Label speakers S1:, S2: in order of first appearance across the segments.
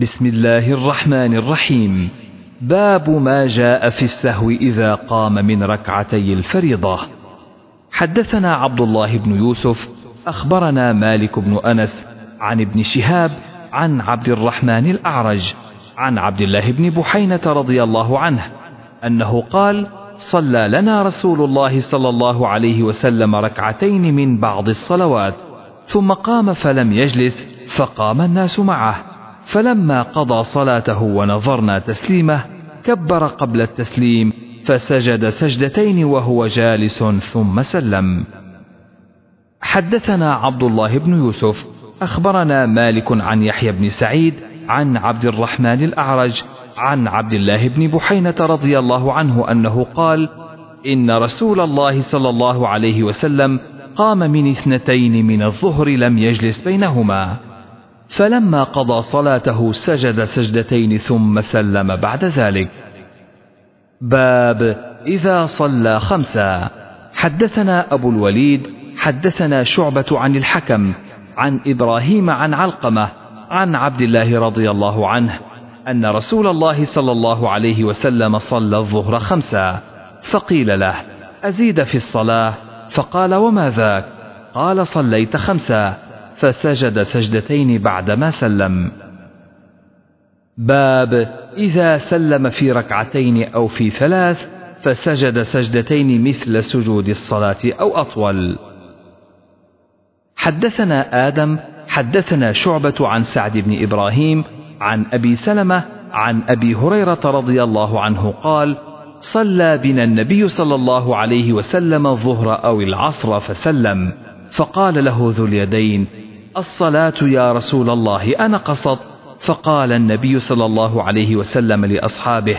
S1: بسم الله الرحمن الرحيم. باب ما جاء في السهو إذا قام من ركعتي الفريضة. حدثنا عبد الله بن يوسف أخبرنا مالك بن أنس عن ابن شهاب عن عبد الرحمن الأعرج عن عبد الله بن بحينة رضي الله عنه أنه قال صلى لنا رسول الله صلى الله عليه وسلم ركعتين من بعض الصلوات ثم قام فلم يجلس فقام الناس معه. فلما قضى صلاته ونظرنا تسليمه كبر قبل التسليم فسجد سجدتين وهو جالس ثم سلم. حدثنا عبد الله بن يوسف أخبرنا مالك عن يحيى بن سعيد عن عبد الرحمن الأعرج عن عبد الله بن بحينة رضي الله عنه أنه قال إن رسول الله صلى الله عليه وسلم قام من اثنتين من الظهر لم يجلس بينهما. فلما قضى صلاته سجد سجدتين ثم سلم بعد ذلك. باب إذا صلى خمسا. حدثنا أبو الوليد حدثنا شعبة عن الحكم عن إبراهيم عن علقمة عن عبد الله رضي الله عنه أن رسول الله صلى الله عليه وسلم صلى الظهر خمسا. فقيل له أزيد في الصلاة؟ فقال وما ذاك؟ قال صليت خمسا. فسجد سجدتين بعدما سلم. باب إذا سلم في ركعتين أو في ثلاث فسجد سجدتين مثل سجود الصلاة أو أطول. حدثنا آدم حدثنا شعبة عن سعد بن إبراهيم عن أبي سلمة عن أبي هريرة رضي الله عنه قال صلى بنا النبي صلى الله عليه وسلم الظهر أو العصر فسلم. فقال له ذو اليدين الصلاة يا رسول الله أنا قصد فقال النبي صلى الله عليه وسلم لأصحابه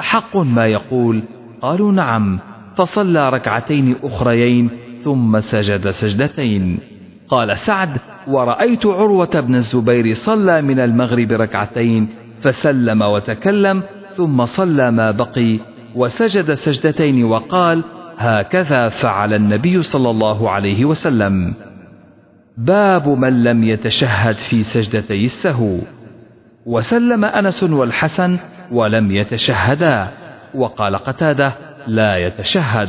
S1: أحق ما يقول؟ قالوا نعم فصلى ركعتين أخريين ثم سجد سجدتين. قال سعد ورأيت عروة بن الزبير صلى من المغرب ركعتين فسلم وتكلم ثم صلى ما بقي وسجد سجدتين وقال هكذا فعل النبي صلى الله عليه وسلم. باب من لم يتشهد في سجدتي السهو. وسلم أنس والحسن ولم يتشهدا وقال قتادة لا يتشهد.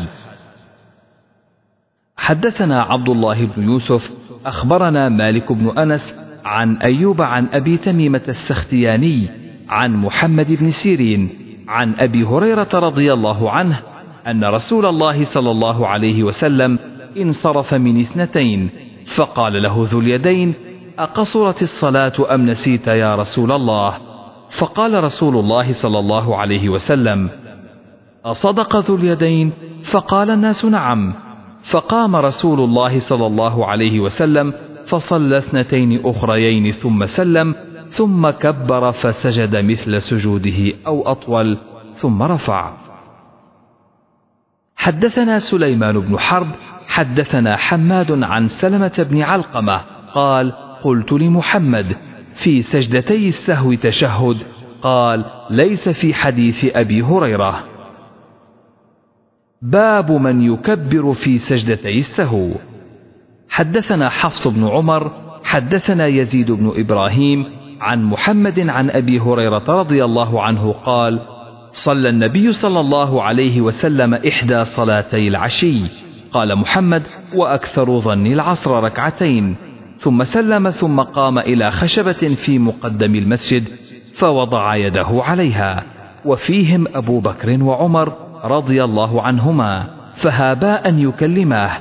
S1: حدثنا عبد الله بن يوسف أخبرنا مالك بن أنس عن أيوب عن أبي تميمة السختياني عن محمد بن سيرين عن أبي هريرة رضي الله عنه أن رسول الله صلى الله عليه وسلم انصرف من اثنتين فقال له ذو اليدين أقصرت الصلاة أم نسيت يا رسول الله؟ فقال رسول الله صلى الله عليه وسلم أصدق ذو اليدين؟ فقال الناس نعم. فقام رسول الله صلى الله عليه وسلم فصلى اثنتين أخريين ثم سلم ثم كبر فسجد مثل سجوده أو أطول ثم رفع. حدثنا سليمان بن حرب حدثنا حماد عن سلمة بن علقمة قال قلت لمحمد في سجدتي السهو تشهد. قال ليس في حديث أبي هريرة. باب من يكبر في سجدتي السهو. حدثنا حفص بن عمر حدثنا يزيد بن إبراهيم عن محمد عن أبي هريرة رضي الله عنه قال صلى النبي صلى الله عليه وسلم إحدى صلاتي العشي. قال محمد وأكثر ظني العصر ركعتين. ثم سلم ثم قام إلى خشبة في مقدم المسجد فوضع يده عليها. وفيهم أبو بكر وعمر رضي الله عنهما فهابا أن يكلماه.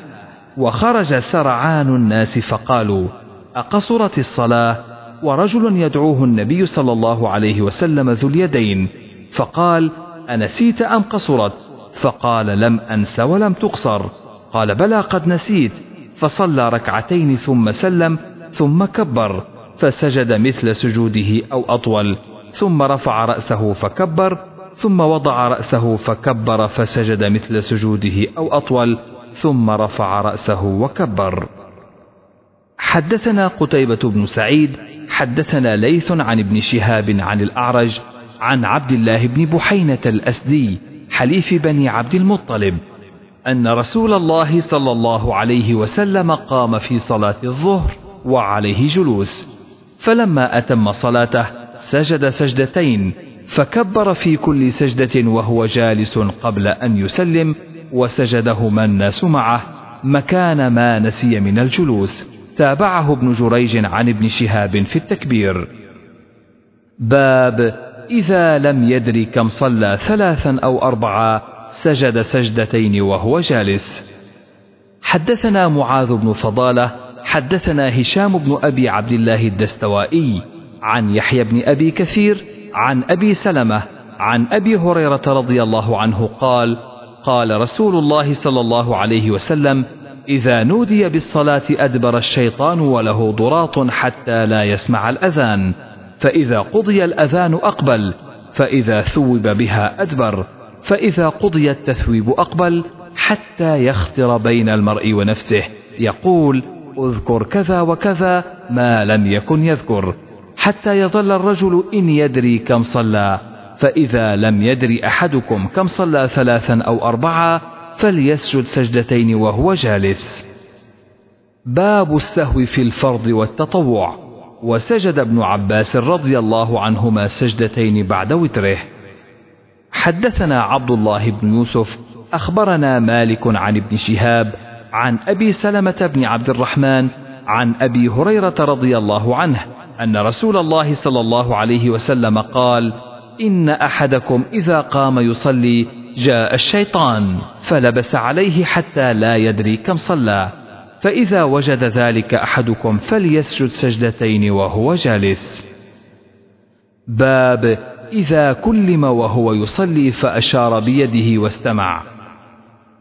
S1: وخرج سرعان الناس فقالوا أقصرت الصلاة؟ ورجل يدعوه النبي صلى الله عليه وسلم ذو اليدين. فقال أنسيت أم قصرت؟ فقال لم أنس ولم تقصر. قال بلى قد نسيت. فصلى ركعتين ثم سلم ثم كبر فسجد مثل سجوده أو أطول ثم رفع رأسه فكبر ثم وضع رأسه فكبر فسجد مثل سجوده أو أطول ثم رفع رأسه وكبر. حدثنا قتيبة بن سعيد حدثنا ليث عن ابن شهاب عن الأعرج عن عبد الله بن بحينة الأسدي حليف بني عبد المطلب أن رسول الله صلى الله عليه وسلم قام في صلاة الظهر وعليه جلوس. فلما أتم صلاته سجد سجدتين فكبر في كل سجدة وهو جالس قبل أن يسلم وسجدهما الناس معه مكان ما نسي من الجلوس. تابعه ابن جريج عن ابن شهاب في التكبير. باب إذا لم يدر كم صلى ثلاثا أو أربعا سجد سجدتين وهو جالس. حدثنا معاذ بن فضالة حدثنا هشام بن أبي عبد الله الدستوائي عن يحيى بن أبي كثير عن أبي سلمة عن أبي هريرة رضي الله عنه قال قال رسول الله صلى الله عليه وسلم إذا نودي بالصلاة أدبر الشيطان وله ضراط حتى لا يسمع الأذان فإذا قضي الأذان أقبل فإذا ثوب بها أدبر. فإذا قضي التثويب أقبل حتى يختر بين المرء ونفسه. يقول أذكر كذا وكذا ما لم يكن يذكر حتى يظل الرجل إن يدري كم صلى. فإذا لم يدري أحدكم كم صلى ثلاثا أو أربعة فليسجد سجدتين وهو جالس. باب السهو في الفرض والتطوع. وسجد ابن عباس رضي الله عنهما سجدتين بعد وتره. حدثنا عبد الله بن يوسف أخبرنا مالك عن ابن شهاب عن أبي سلمة بن عبد الرحمن عن أبي هريرة رضي الله عنه أن رسول الله صلى الله عليه وسلم قال إن أحدكم إذا قام يصلي جاء الشيطان فلبس عليه حتى لا يدري كم صلى فإذا وجد ذلك أحدكم فليسجد سجدتين وهو جالس. باب إذا كلم وهو يصلي فأشار بيده واستمع.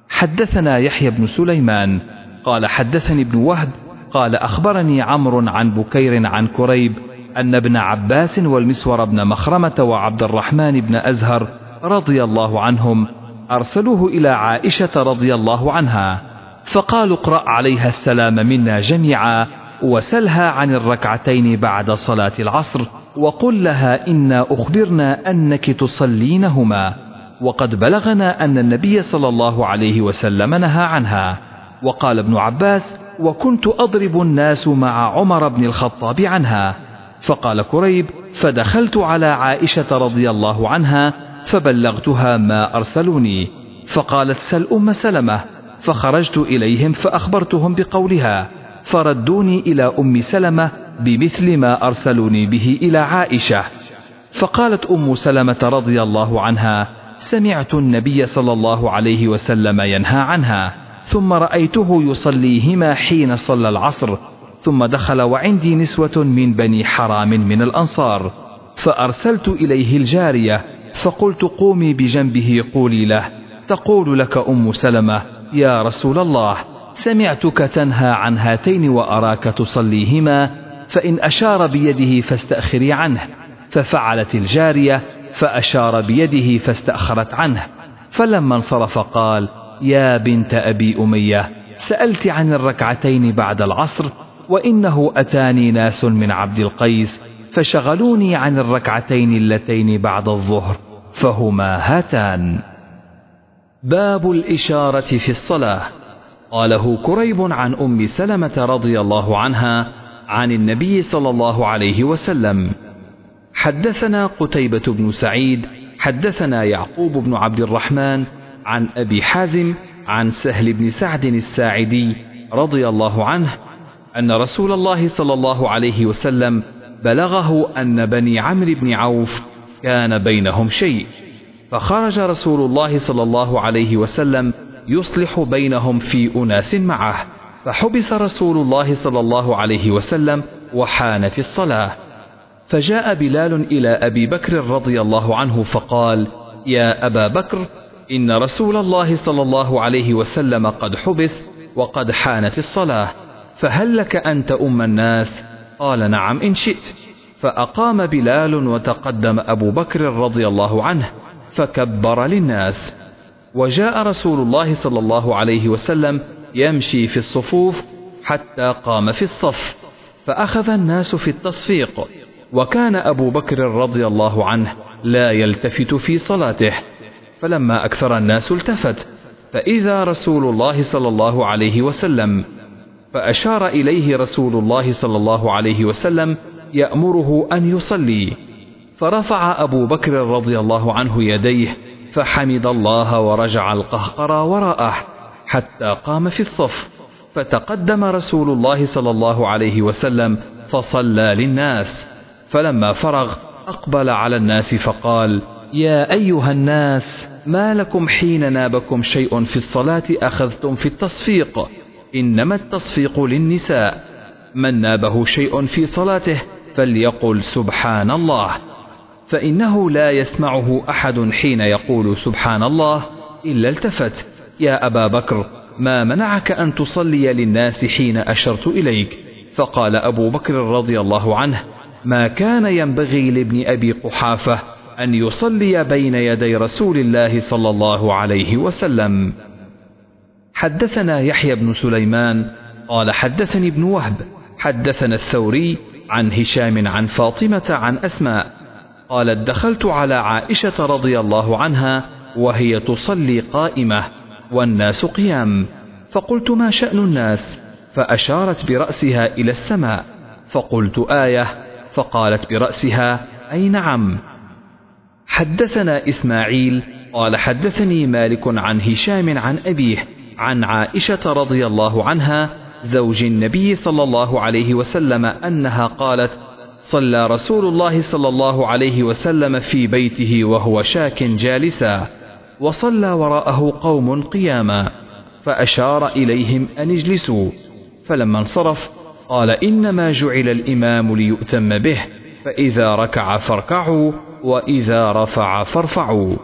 S1: حدثنا يحيى بن سليمان قال حدثني ابن وهب قال أخبرني عمرو عن بكير عن كريب أن ابن عباس والمسور بن مخرمة وعبد الرحمن بن أزهر رضي الله عنهم أرسلوه إلى عائشة رضي الله عنها فقالوا اقرأ عليها السلام منا جميعا وسلها عن الركعتين بعد صلاة العصر. وقل لها إنا أخبرنا أنك تصلينهما وقد بلغنا أن النبي صلى الله عليه وسلم نهى عنها. وقال ابن عباس وكنت أضرب الناس مع عمر بن الخطاب عنها فقال كريب فدخلت على عائشة رضي الله عنها فبلغتها ما أرسلوني فقالت سل أم سلمة فخرجت إليهم فأخبرتهم بقولها فردوني إلى أم سلمة بمثل ما أرسلوني به إلى عائشة. فقالت أم سلمة رضي الله عنها سمعت النبي صلى الله عليه وسلم ينهى عنها ثم رأيته يصليهما حين صلى العصر ثم دخل وعندي نسوة من بني حرام من الأنصار. فأرسلت إليه الجارية فقلت قومي بجنبه قولي له تقول لك أم سلمة يا رسول الله سمعتك تنهى عن هاتين وأراك تصليهما فإن أشار بيده فاستأخري عنه ففعلت الجارية فأشار بيده فاستأخرت عنه. فلما انصرف قال يا بنت أبي أمية سألت عن الركعتين بعد العصر وإنه أتاني ناس من عبد القيس فشغلوني عن الركعتين اللتين بعد الظهر فهما هاتان. باب الإشارة في الصلاة. قاله كريب عن أم سلمة رضي الله عنها عن النبي صلى الله عليه وسلم. حدثنا قتيبة بن سعيد حدثنا يعقوب بن عبد الرحمن عن أبي حازم عن سهل بن سعد الساعدي رضي الله عنه أن رسول الله صلى الله عليه وسلم بلغه أن بني عمرو بن عوف كان بينهم شيء. فخرج رسول الله صلى الله عليه وسلم يصلح بينهم في أناس معه. فحبس رسول الله صلى الله عليه وسلم وحانت الصلاة. فجاء بلال إلى أبي بكر رضي الله عنه فقال يا أبا بكر إن رسول الله صلى الله عليه وسلم قد حبس وقد حانت الصلاة. فهل لك أن تؤم الناس؟ قال نعم إن شئت. فأقام بلال وتقدم أبو بكر رضي الله عنه فكبر للناس. وجاء رسول الله صلى الله عليه وسلم يمشي في الصفوف حتى قام في الصف فأخذ الناس في التصفيق. وكان أبو بكر رضي الله عنه لا يلتفت في صلاته فلما أكثر الناس التفت. فإذا رسول الله صلى الله عليه وسلم فأشار إليه رسول الله صلى الله عليه وسلم يأمره أن يصلي. فرفع أبو بكر رضي الله عنه يديه فحمد الله ورجع القهقرى وراءه. حتى قام في الصف فتقدم رسول الله صلى الله عليه وسلم فصلى للناس فلما فرغ أقبل على الناس فقال يا أيها الناس ما لكم حين نابكم شيء في الصلاة أخذتم في التصفيق؟ إنما التصفيق للنساء من نابه شيء في صلاته فليقل سبحان الله فإنه لا يسمعه أحد حين يقول سبحان الله إلا التفت. يا أبا بكر ما منعك أن تصلي للناس حين أشرت إليك؟ فقال أبو بكر رضي الله عنه ما كان ينبغي لابن أبي قحافة أن يصلي بين يدي رسول الله صلى الله عليه وسلم. حدثنا يحيى بن سليمان قال حدثني ابن وهب حدثنا الثوري عن هشام عن فاطمة عن أسماء قالت دخلت على عائشة رضي الله عنها وهي تصلي قائمة. والناس قيام. فقلت ما شأن الناس؟ فأشارت برأسها إلى السماء. فقلت آية. فقالت برأسها أي نعم. حدثنا إسماعيل. قال حدثني مالك عن هشام عن أبيه عن عائشة رضي الله عنها زوج النبي صلى الله عليه وسلم أنها قالت صلى رسول الله صلى الله عليه وسلم في بيته وهو شاك جالسا. وصلى وراءه قوم قياما فأشار إليهم أن اجلسوا. فلما انصرف قال إنما جعل الإمام ليؤتم به فإذا ركع فاركعوا وإذا رفع فارفعوا.